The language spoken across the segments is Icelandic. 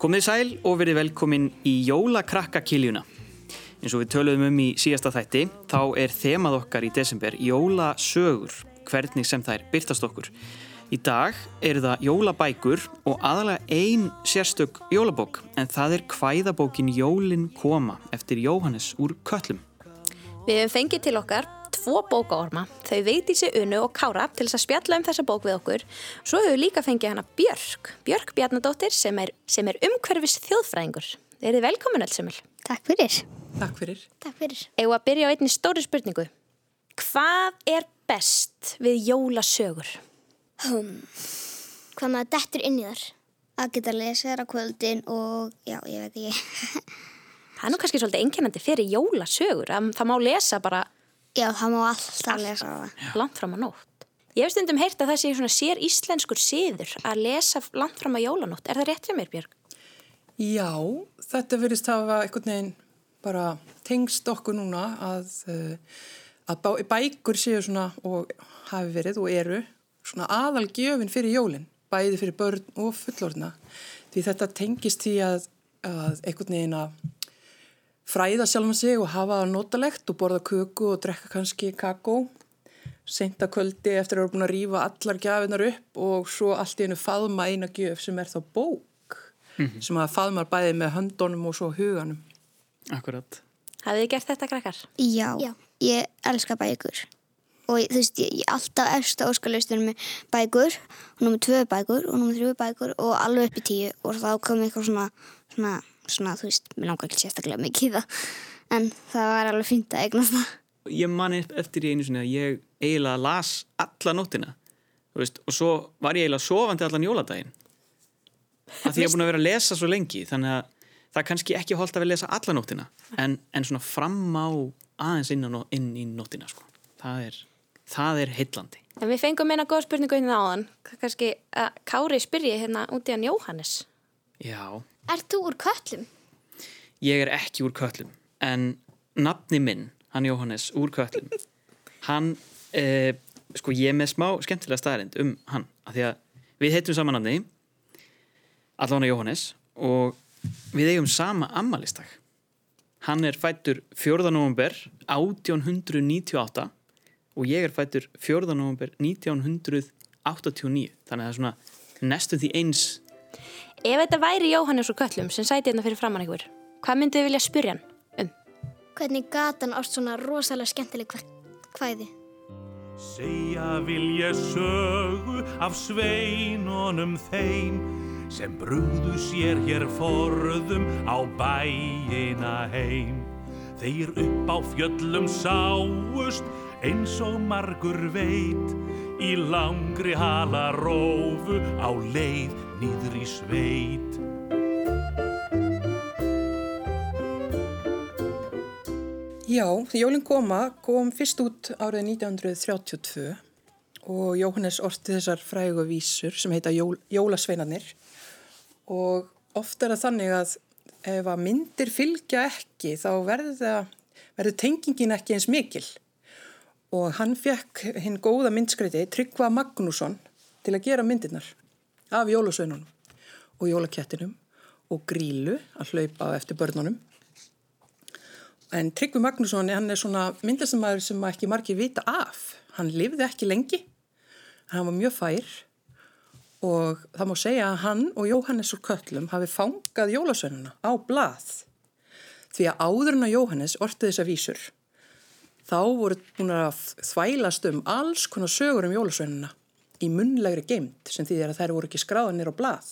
Komið sæl og verið velkomin í jólakrakkakiljuna. Eins og við töluðum um í síðasta þætti, þá er þemað okkar í desember jólasögur, hvernig sem þær byrtast okkur. Í dag eru það jólabækur og aðalega ein sérstök jólabók, en það er kvæðabókin Jólin koma eftir Jóhannes úr Köllum. Við hefum fengið til okkar tvo bókaorma, þau veiti sér unnu og kára til þess að spjalla um þessa bók við okkur. Svo hefur við líka fengið hana Björk, Björk Bjarnadóttir sem er, sem er umhverfis þjóðfræðingur. Þeir eru velkomin alls semil. Takk fyrir. Takk fyrir. Takk fyrir. Eða að byrja á einni stóri spurningu. Hvað er best við jólasögur? Hum. Hvað maður dettur inn í þar? Að geta að lesa þér á kvöldin og já, ég veit ekki. Það er nú kannski svolítið einkennandi fyrir jólasögur. að Það má lesa bara já, það má alltaf lesa það. langt fram á nótt. Ég hef stundum heyrt að það sé svona sér íslenskur síður að lesa langt fram á jólanótt. Er það rétt fyrir mér, Björg? Já, þetta verðist hafa einhvern veginn bara tengst okkur núna að, uh, að bá, bækur séu svona og hafi verið og eru svona aðalgjöfin fyrir jólinn, bæði fyrir börn og fullorna. Því þetta tengist því að, að einhvern veginn að fræða sjálfum sig og hafa það notalegt og borða köku og drekka kannski kakó senta kvöldi eftir að vera búin að rýfa allar gjafinar upp og svo allt í hennu faðma eina gjöf sem er þá bók mm -hmm. sem að faðmar bæði með höndunum og svo huganum. Akkurat. Hafið þið gert þetta krakkar? Já, Já. ég elska bækur og þú veist, ég, ég alltaf eftir óskalustunum með bækur og nummið tvö bækur og nummið þrjú bækur og alveg upp í tíu og þá kom eitthvað svona, svona, svona þú veist, mér langar ekki sérstaklega mikið það en það var alveg fint að eignast það. Ég man eftir í einu sinni að ég eiginlega las alla nóttina veist, og svo var ég eiginlega sofandi allan jóladaginn. Að því ég er búin að vera að lesa svo lengi þannig að það er kannski ekki holdt að vera að lesa alla nóttina en, en svona fram á aðeins inn, á, inn í nóttina sko. það er, það er heillandi. En við fengum eina góð spurningu inn á þann kannski að Kári spyrji hérna út í hann Jóhannes. Já Er þú úr köllum? Ég er ekki úr köllum en nafni minn, hann Jóhannes úr köllum hann eh, sko ég er með smá skemmtilega staðarind um hann, af því að við heitum saman nafni allan á Jóhannes og við eigum sama ammalistag hann er fættur 4. november 1898 og ég er fættur 4. november 1989 þannig að það er svona næstu því eins Ef þetta væri Jóhannes úr köllum sem sæti hérna fyrir framann ykkur hvað myndið þið vilja spyrja hann um? Hvernig gatan ást svona rosalega skemmtileg hvæði? Segja vil ég sögu af sveinunum þeim sem brúðu sér hér forðum á bæina heim. Þeir upp á fjöllum sáust eins og margur veit í langri halarófu á leið nýður í sveit. Já, Jólinn koma kom fyrst út árið 1932 og Jóhannes orti þessar frægu vísur sem heita Jól, Jólasveinarnir. Og oft er það þannig að ef að myndir fylgja ekki þá verður, verður tengingin ekki eins mikil. Og hann fekk hinn góða myndskreiti Tryggva Magnússon til að gera myndirnar af Jólasveinunum og Jólakettinum og Grílu að hlaupa eftir börnunum En Tryggvi Magnússon, hann er svona myndlistamæður sem ekki margir vita af. Hann lifði ekki lengi, hann var mjög fær og það má segja að hann og Jóhannes úr Köllum hafi fangað jólasveinuna á blað. Því að áður en að Jóhannes ortið þessa vísur, þá voru búin að þvælast um alls konar sögur um jólasveinuna í munlegri geimt sem því að þær voru ekki skráðanir á blað.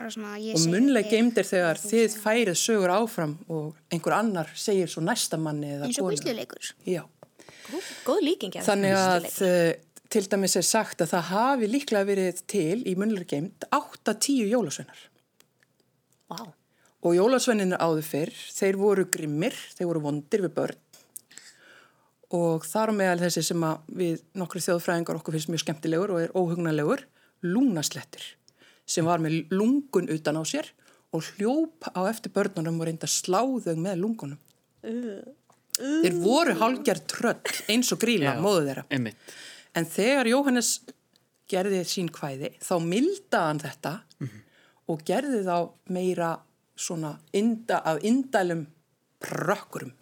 Og munlega geimdir þegar þið færið sögur áfram og einhver annar segir svo næsta manni eins og vísluleikur góð, góð líking þannig að uh, til dæmis er sagt að það hafi líklega verið til í munlega geimt 8-10 jólasveinar. Wow. og jólasveininir áður fyrr þeir voru grimmir, þeir voru vondir við börn og þar meðal þessi sem við nokkru þjóðfræðingar okkur finnst mjög skemmtilegur og er óhugnalegur lúnaslettir sem var með lungun utan á sér og hljóp á eftir börnunum og reynda sláðau með lungunum. Uh, uh. Þeir voru hálgjart tröll eins og gríla móðu þeirra. Einmitt. En þegar Jóhannes gerði sín kvæði þá mildaði hann þetta mm -hmm. og gerði þá meira svona inda, af indælum prökkurum.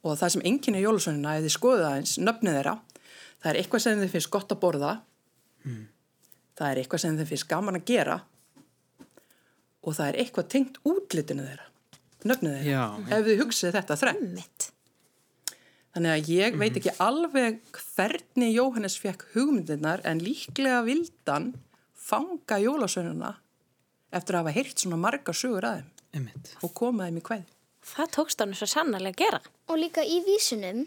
Og það sem enginn er jólasveinina, ef þið skoðið aðeins, nöfnið þeirra, það er eitthvað sem þið finnst gott að borða, það er eitthvað sem þið finnst gaman að gera og það er eitthvað tengt útlitinu þeirra, nöfnið þeirra, Já. ef þið hugsið þetta þrenn. Mitt. Þannig að ég veit ekki alveg hvernig Jóhannes fekk hugmyndirnar en líklega vildan fanga jólasveinuna eftir að hafa heyrt svona marga sögur að þeim Einmitt. og koma þeim í kveð. Það tókst hann svo sannarlega að gera. Og líka í vísunum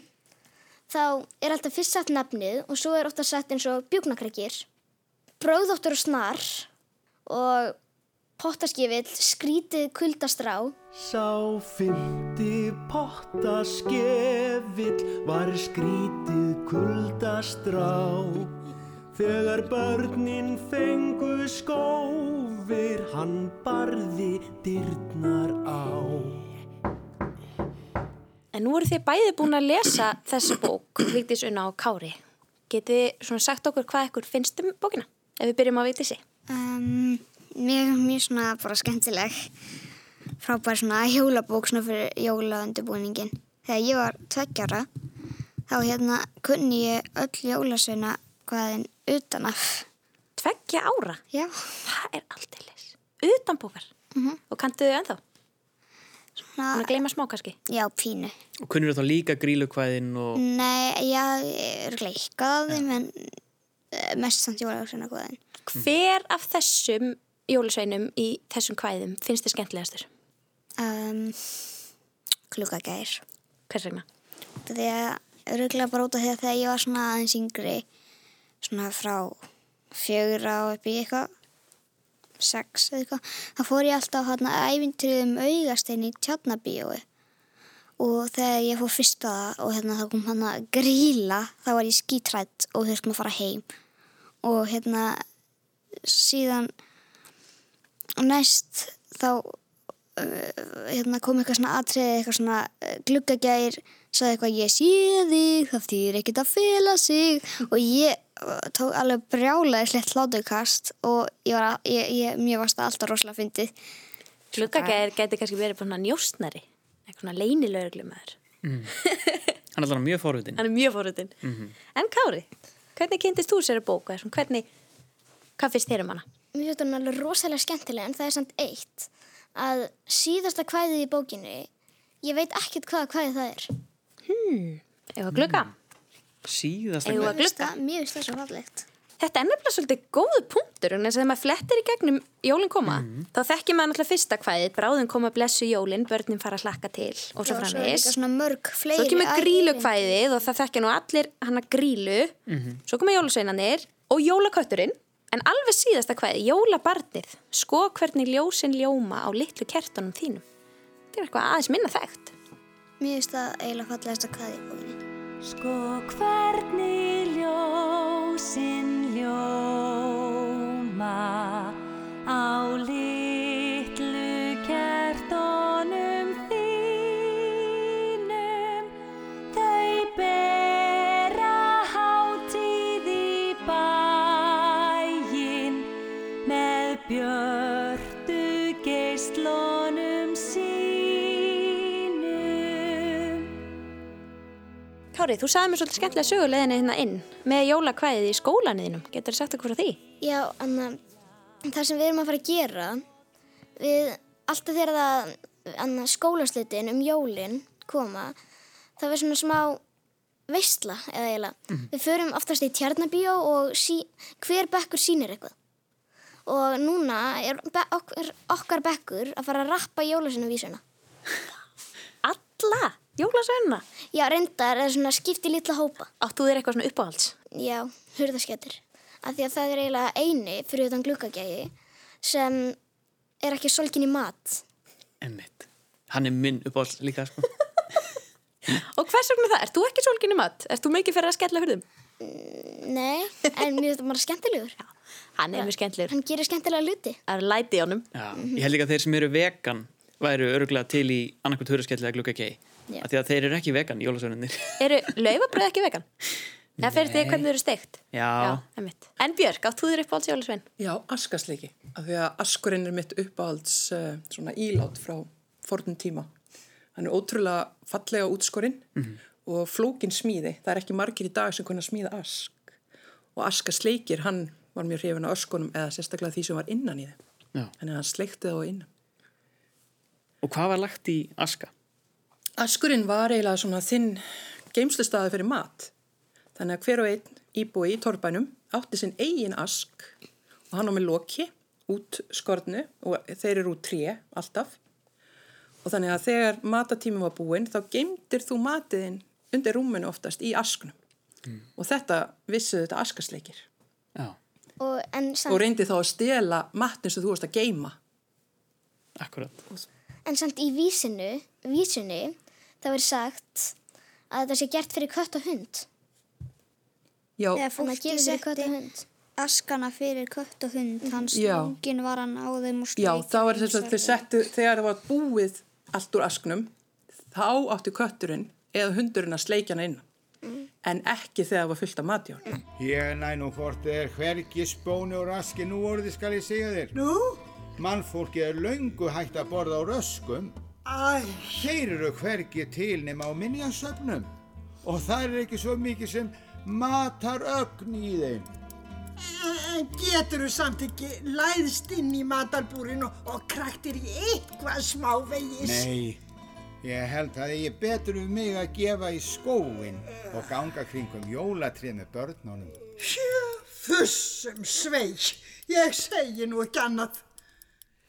þá er alltaf fyrst sagt nafnið og svo er ofta sagt eins og bjúknakrækir, bróðóttur og snar og pottaskifill, skrítið kuldastrá. Sá fyrti pottaskefill var skrítið kuldastrá. Þegar börnin fengu skófir, hann barði dyrnar á. En nú eru þið bæði búin að lesa þessa bók, Vigdís Unna og Kári. Getið svona sagt okkur hvað ykkur finnst um bókina? Ef við byrjum á Vigdísi. Um, mjög, mjög svona bara skemmtileg frábær svona hjólabók svona fyrir jólaundubúningin. Þegar ég var tveggjara þá hérna kunni ég öll jólasveina hvaðin utan af. Tveggja ára. Já, Það er aldeilis. Utan bókar. Og kanntu þau ennþá? Hún að svona, gleyma smá kannski. já, pínu. Og kunnur þá líka grílukvæðin og... Nei, já, ég er gleikað þeim en eh, mest samt jólasveina hvaðin. Hver af þessum jólasveinum í þessum kvæðum finnst þið skemmtilegastur? Um, klukagær. Hvers vegna? Því að öruglega bara út af því að þegar ég var svona aðeins yngri, svona frá fjögur á upp í eitthvað, sex eða eitthvað, þá fór ég alltaf hérna æfintrið um augastein í tjarnabíói og þegar ég fór fyrst að það og hérna þá kom hann að gríla, þá var ég skítrætt og þurftum að fara heim. Og hérna síðan næst þá uh, hérna kom eitthvað svona atriði, eitthvað svona uh, gluggagær, sagði eitthvað ég sé þig, það þýr ekkert að fela sig. Og ég tók alveg brjálaði slett hlátukast og ég var, að, ég, ég, mér varst það alltaf rosalega fyndið. Gluggagæðir gæti kannski verið bara svona njóstnari. Eitthvað svona leynilögreglumæður. Hann er alveg mjög forvitin. Hann er mjög fórhundin. En Kári, hvernig kynntist þú sér bók? og svona Hvernig, hvað finnst þér um hana? Mér finnst hún alveg rosalega skemmtileg en það er samt eitt að síðasta kvæðið í bókinni, ég veit ekkert hvaða kvæðið það er. Eða glugga? Síðasta að glugga? Mér finnst það svo fallegt. Þetta er nefnilega svolítið góðu punktur en þess að þegar maður flettir í gegnum jólinn koma þá þekkir maður náttúrulega fyrsta kvæðið bráðum koma blessu jólinn, börnin fara að hlakka til og svo Já, svo kemur grílu kvæðið og það þekkja nú allir hana grílu. Svo koma jólasveinanir og jólakötturinn En alveg síðasta kvæðið, jólabarnið. Sko hvernig ljósin ljóma á litlu kertunum þínum. Þetta er eitthvað aðeins minna þekkt. Mér finnst það eiginlega fallegasta kvæðið í bókinni. Sko hvernig ljósin ljóma á litlu kertónum þínum. Þau bera hátíð í bæinn með björtu Kári, þú sagði mér svolítið skemmtilega söguleginni hérna inn með jólakvæðið í skólaniðinum Getur þú sagt okkur frá því? Já, en það sem við erum að fara að gera, við, alltaf þegar það, anna, skólaslitin um jólin koma, það er svona smá veistla, eða eiginlega. Við förum oftast í tjarnabíó og sí, hver bekkur sýnir eitthvað. Og núna er be okkar, okkar bekkur að fara að rappa jólasinu vísuna. Alla jólasveinuna Já, reyndar er svona skipt í litla hópa. Áttu þér eitthvað svona uppáhalds? Já, hurðaskettir. Af því að það er eiginlega eini fyrir utan gluggagægi sem er ekki solgin í mat. Emmitt. Hann er minn uppáhalds líka, sko. Og hvers vegna það? Ert þú ekki sólginni mat? Ert þú mikið fyrir að skella hurðum? Nei, en mér finnst það bara skemmtilegur. Hann er mjög skemmtilegur. Hann gerir skemmtilega luti. Það er læti í honum. Já, ég held líka að þeir sem eru vegan væru öruglega til í annarkvæmt hurðaskell eða. Já. Því að þeir eru ekki vegan, jólasveinunir. Eru laufabröð ekki vegan? Það fyrir því hvernig þau eru steikt. Já. einmitt. En Björk, átt þú þér upp á alls jólasvein? Já, askasleiki. Af því að askurinn er mitt uppáhalds uh, svona ílát frá fornum tíma. Hann er ótrúlega fallega útskorinn og flókin smíði. Það er ekki margir í dag sem kunna smíða ask. Og askasleikir, hann var mjög hrifin á öskunum eða sérstaklega því sem var innan í þeim. Já. Þannig að hann sleikti það á innan. Og hvað var lagt í aska? Askurinn var eiginlega svona þinn geimslustæði fyrir mat. Þannig að hver og einn íbúi í torfbænum átti sinn eigin ask og hann á með loki út skornu og þeir eru út tré alltaf. Og þannig að þegar matatími var búinn þá geimdir þú matiðinn undir rúmunu oftast í asknum. Og þetta vissu þetta askasleikir. Já, Og, en, Og reyndi þá að stela matnum sem þú varst að geima. akkurat. en samt í vísinu, vísunni það verið sagt að þetta sé gert fyrir kött og hund. Já, Þegar fólki setti askana fyrir kött og hund, hans Já. stungin var hann á þeim og Já, sleikja þá er þess að þau settu, þegar það var búið allt úr asknum, þá átti kötturinn eða hundurinn að sleikja hana inn. En ekki þegar það var fullt af matjón. Ég næ nú hvort er hvergi spóni og raski nú orðið skal ég segja þér. Nú? Mannfólki er löngu hægt að borða á röskum. Æ, Þeir eru hvergi til nema á minjasöfnum. Og það er ekki svo mikið sem matar ögn í þeim. en getur þú samt ekki læðst inn í matarbúrin og, og kraktir í eitthvað smávegis? Nei, ég held að ég betur um mig að gefa í skóin og ganga kringum jólatrið með börnunum. Fussum sveik, ég segi nú ekki annað.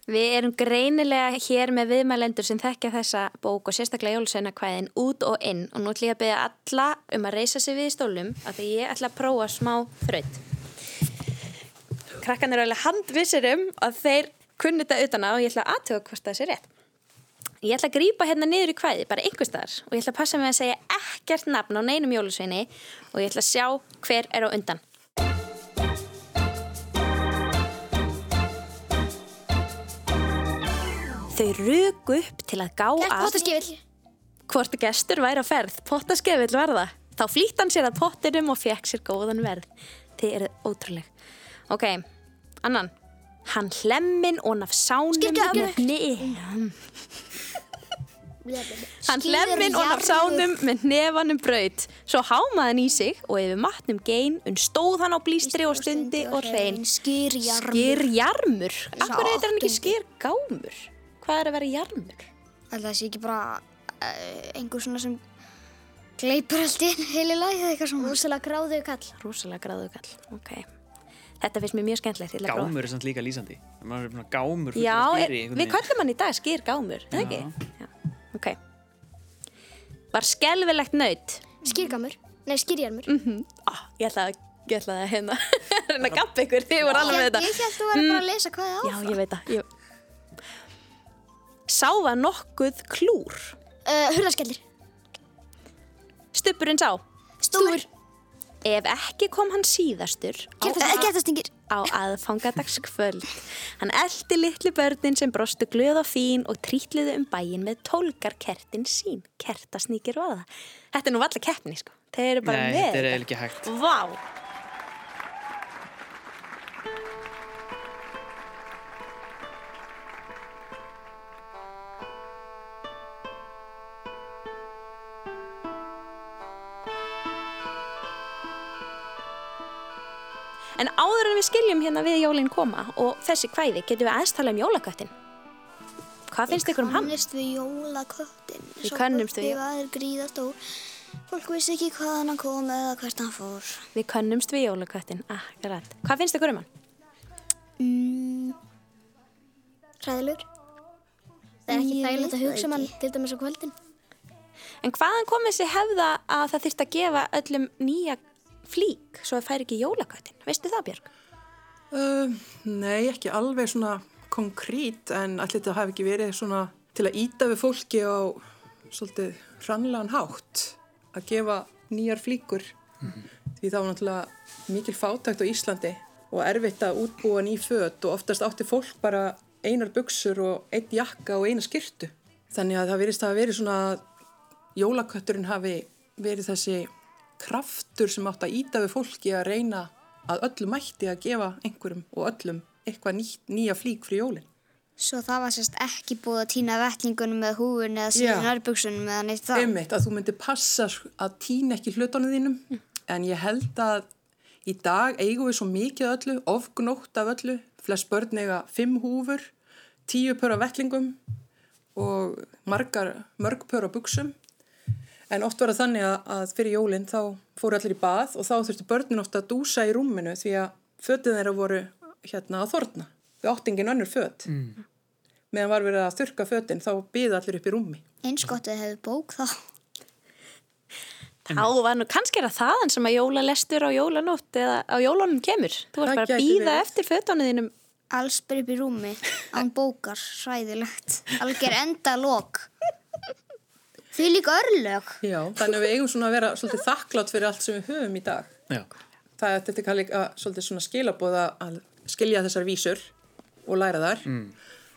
Við erum greinilega hér með viðmælendur sem þekkja þessa bók og sérstaklega jólusveinakvæðin út og inn og nú ætlum ég að beða alla um að reysa sig við í stólum af því ég ætla að prófa smá þraut. Krakkan er alveg handvissir um að þeir kunni þetta utan á og ég ætla að aðtöga hvort það sé rétt. Ég ætla að grípa hérna niður í kvæði, bara einhver staðar og ég ætla að passa mig að segja ekkert nafn á neinum jólusveini og ég ætla að sjá hver er á undan. Þau rugu upp til að gá Gert að pottaskifill. hvort gestur væri á ferð, pottaskefill verða. Þá flýtt hann sér að pottinum og fekk sér góðan verð. Þið eru ótrúleg. Ok, annan. Hann hlemmin og naf sánum Skiptu með ne... Hann hlemmin og naf sánum með nefanum braut. Svo hámaði hann í sig og yfir matnum gein und stóð hann á blístri og stundi og hrein. Skýrjarmur. Skýrjarmur. Akkur heitir hann ekki skýrgámur? Hvað er að vera jarmur? Það sé ekki bara uh, einhver svona sem gleipur allt í heilu lagi eða eitthvað svona. Rúsalega gráðu kall. Rosalega gráðu kall. Ok. Þetta finnst mér mjög skemmtilegt. ég ætla að prófa. Gámur er samt líka lýsandi. Maður er svona gámur fullt Já, er, skýri. einhvern við kallum hann í dag skýr gámur, eða ekki? Já. Ok. Var skelvilegt naut. Skýrgamur. Nei, skýrjarmur. Mm ah, ég ætla að, ég ætla að hérna, hérna gappa ykkur, þið voru alveg með þetta. Ég held þú verið bara að lesa hvað það Já, ég veit það. Ég... Sá var nokkuð klúr. Uh, Hurðaskellir. Stubburinn sá. Stúfur. Ef ekki kom hann síðastur á, Gettastingir. á aðfangadagskvöld. Hann eldi litlu börnin sem brostu glöð og fín og trítliðu um bæin með tólkar kertin sín. Kertasnýkir var það. Þetta er nú valla keppni, sko. Þeir eru bara Nei, með þetta er eiginlega ekki hægt. Vá! En áður en við skiljum hérna við jólinn koma og þessi kvæði getum við aðeins tala um jólaköttin. Hvað finnst ykkur um hann? Kannist við jólaköttin. Við könnumst við- Við var gríðastór. Fólk vissi ekki hvaðan hann kom eða hvert hann fór. Við könnumst við jólaköttin, akkurat. Hvað finnst ykkur um hann? Mm. Hræðilegur. Það er ekki þægilegt að hugsa um hann ekki. til dæmis á kvöldin. En hvaðan kom þessi hefða að það þyrst að gefa öllum nýja flík svo það fær ekki jólaköttin? Veistu það, Björg? Uh, nei, ekki alveg svona konkrít en allir þetta hafi ekki verið svona til að íta við fólki á svolítið hrannlegan hátt að gefa nýjar flíkur því það var náttúrulega mikil fátækt á Íslandi og erfitt að útbúa ný föt og oftast átti fólk bara einar buksur og einn jakka og eina skyrtu þannig að það verist að hafa verið svona að jólakötturinn hafi verið þessi kraftur sem átt að íta við fólki að reyna að öllu mætti að gefa einhverjum og öllum eitthvað nýtt, nýja flík fyrir jólinn. Svo það var sérst ekki búið að týna vettlingunum með húfun eða Já. síðan nærbuksunum eða neitt það. Einmitt að þú myndir passa að týna ekki hlutunum þínum en ég held að í dag eigum við svo mikið öllu, ofgnótt af öllu, flest börn eiga fimm húfur, tíu pör af vettlingum og margar, mörg pör af buksum en oft var það þannig að, að fyrir jólinn þá fóru allir í bað og þá þurftu börnin ofta að dúsa í rúminu því að fötin þeirra voru hérna að þorna. Við áttingin önnur föt. Mm. Meðan var verið að þurka fötin þá byði allir upp í rúmi. Eins gott að þið hefðu bók þá. Þá var nú kannski er það þaðan sem að jólalestur á jólanótt eða á jólanum kemur. Þú Það bara að býða eftir fötunum þínum. Alls upp í rúmi, án bókar, svæðilegt. Alger enda lok. Því líka örlög. Já, þannig að við eigum svona að vera svolítið þakklátt fyrir allt sem við höfum í dag. Já. Það er þetta kann líka svolítið svona skilabóða að skilja þessar vísur og læra þar.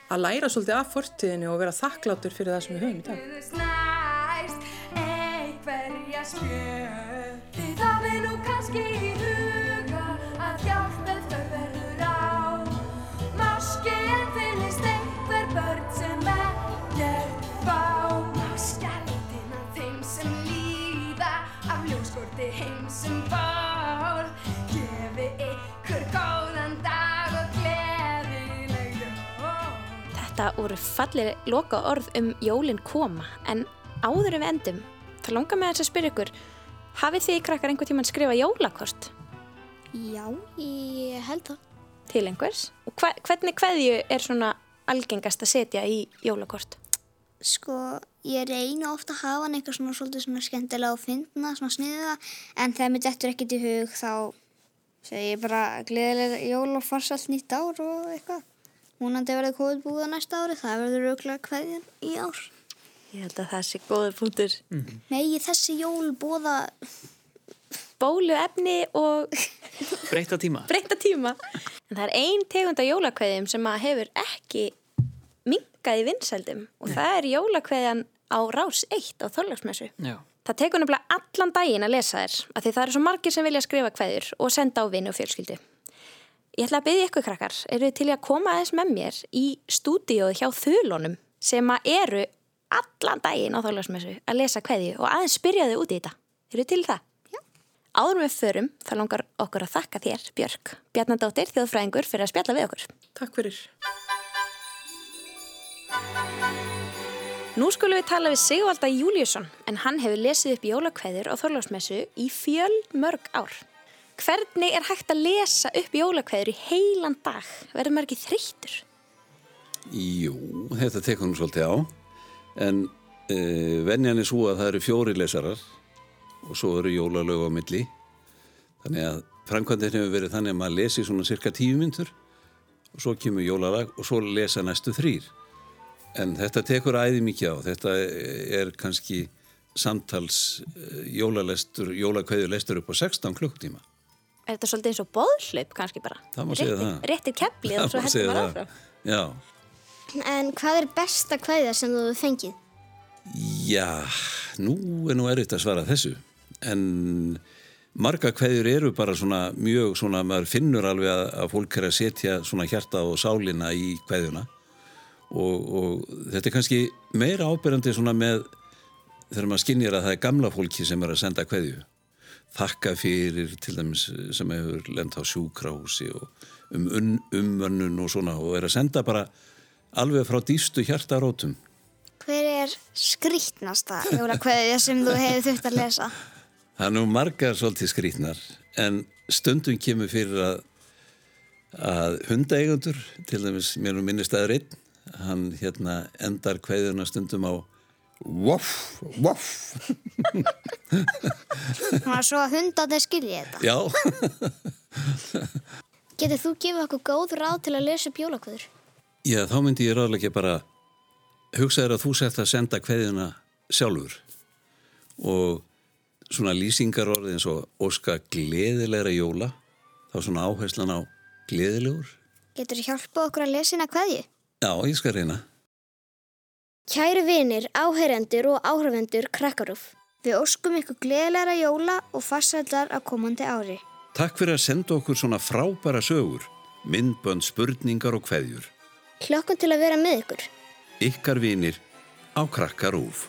Að læra svolítið af fortíðinu og vera þakkláttur fyrir það sem við höfum í dag. Af ljóskorti heim sem bál Gefi ykkur góðan dag og gleðileg jól Þetta voru fallir loka orð um jólin koma en áður við endum þá langar mig aðeins að spyrja ykkur hafið þið krakkar einhvern tímann skrifa jólakort Já, ég held það. til einhvers og hva, hvernig hverju er svona algengast að setja í jólakort? Sko, ég reyni ofta að hafa hann eitthvað svona svolítið svona skemmtilega og fyndna, svona sniða, en þegar mér dettur ekkert í hug þá segi ég bara gleðilega jól og farsalt nýtt ár og eitthvað. Húnandi verður á næsta ári, það verður auðvitað kveðjan í ár. Ég held að það sé góður punktur. Megi þessi jól búða, Bólu efni og Breyta tíma. breyta tíma. En það er ein tegund af jólakveðjum sem að hefur ekki minkað í vinsældum og það er jólakveðjan á rás 1 á þorlagsmessu. Já. Það tekur nefnilega allan daginn að lesa þér af því það eru svo margir sem vilja skrifa kveðjur og senda á vini og fjölskyldu. Ég ætla að byggja ykkur krakkar, eru þið til að koma aðeins með mér í stúdíóð hjá þulunum sem að eru allan daginn á þorlagsmessu að lesa kveðju og aðeins spyrja þau út í þetta. Eru þið til það? Já. Áður en við förum, þá langar okkur að þakka þér, Björk, Bjarnadóttir, þjóðfræðingur, fyrir að spjalla við okkur. Takk fyrir. Nú skulum við tala við Sigvalda Júliusson en hann hefur lesið upp jólakveður á Þorlásmessu í fjöl mörg ár. Hvernig er hægt að lesa upp jólakveður í heilan dag? Verður maður ekki þreyttur? Jú, þetta tekur nú svolítið á en uh, venjan er svo að það eru fjóri lesarar og svo eru jólalög á milli þannig að framkvæmdinn hefur verið þannig að maður lesi svona cirka tíu myndur og svo kemur jólalag og svo lesa næstu þrýr en þetta tekur æði mikið á þetta er kannski samtals uh, jólalestur jólakveðulestur upp á 16 klukktíma Er þetta svolítið eins og boðhlaup kannski bara? Það má segja það. Réttir keflið og svo heldur maður áfram. Já, en hvað er besta kveðja sem þú hefur fengið? Já, nú er nú erfitt að svara þessu en marga kveðjur eru bara svona mjög svona, maður finnur alveg að, að fólk er að setja svona hjarta og sálina í kveðjuna og, og þetta er kannski meira ábyrjandi svona með þegar maður skinnir að það er gamla fólki sem er að senda kveðju þakka fyrir til dæmis sem hefur lent á sjúkrahúsi og um un- umönnun og svona og er að senda bara alveg frá dýstu hjartarótum Hver er skrítnasta jólakveðja sem þú hefur þurft að lesa? Það er nú margar svolítið skrítnar en stundum kemur fyrir að, að hundaeigundur, til dæmis mér nú minnist að einn, hann hérna endar kveðuna stundum á voff, voff. Svona svo að hundarnir skilji þetta. Já, Getur þú gefið okkur góð ráð til að lesa upp jólakveður? já þá myndi ég ráðlega bara hugsa þér að þú sett að senda kveðuna sjálfur og svona lýsingar orðið eins og óska gleðilegra jóla, þá svona áherslan á gleðilegur. Getur þú hjálpað okkur að lesa hérna kveðju? Já, ég skal reyna. Kæri vinir, áheyrendur og áhrifendur Krakkarúf. Við óskum ykkur gleðilegra jóla og farsætlar á komandi ári. Takk fyrir að senda okkur svona frábæra sögur, myndbönd, spurningar og kveðjur. Hlökkum til að vera með ykkur. Ykkar vinir á Krakkarúf.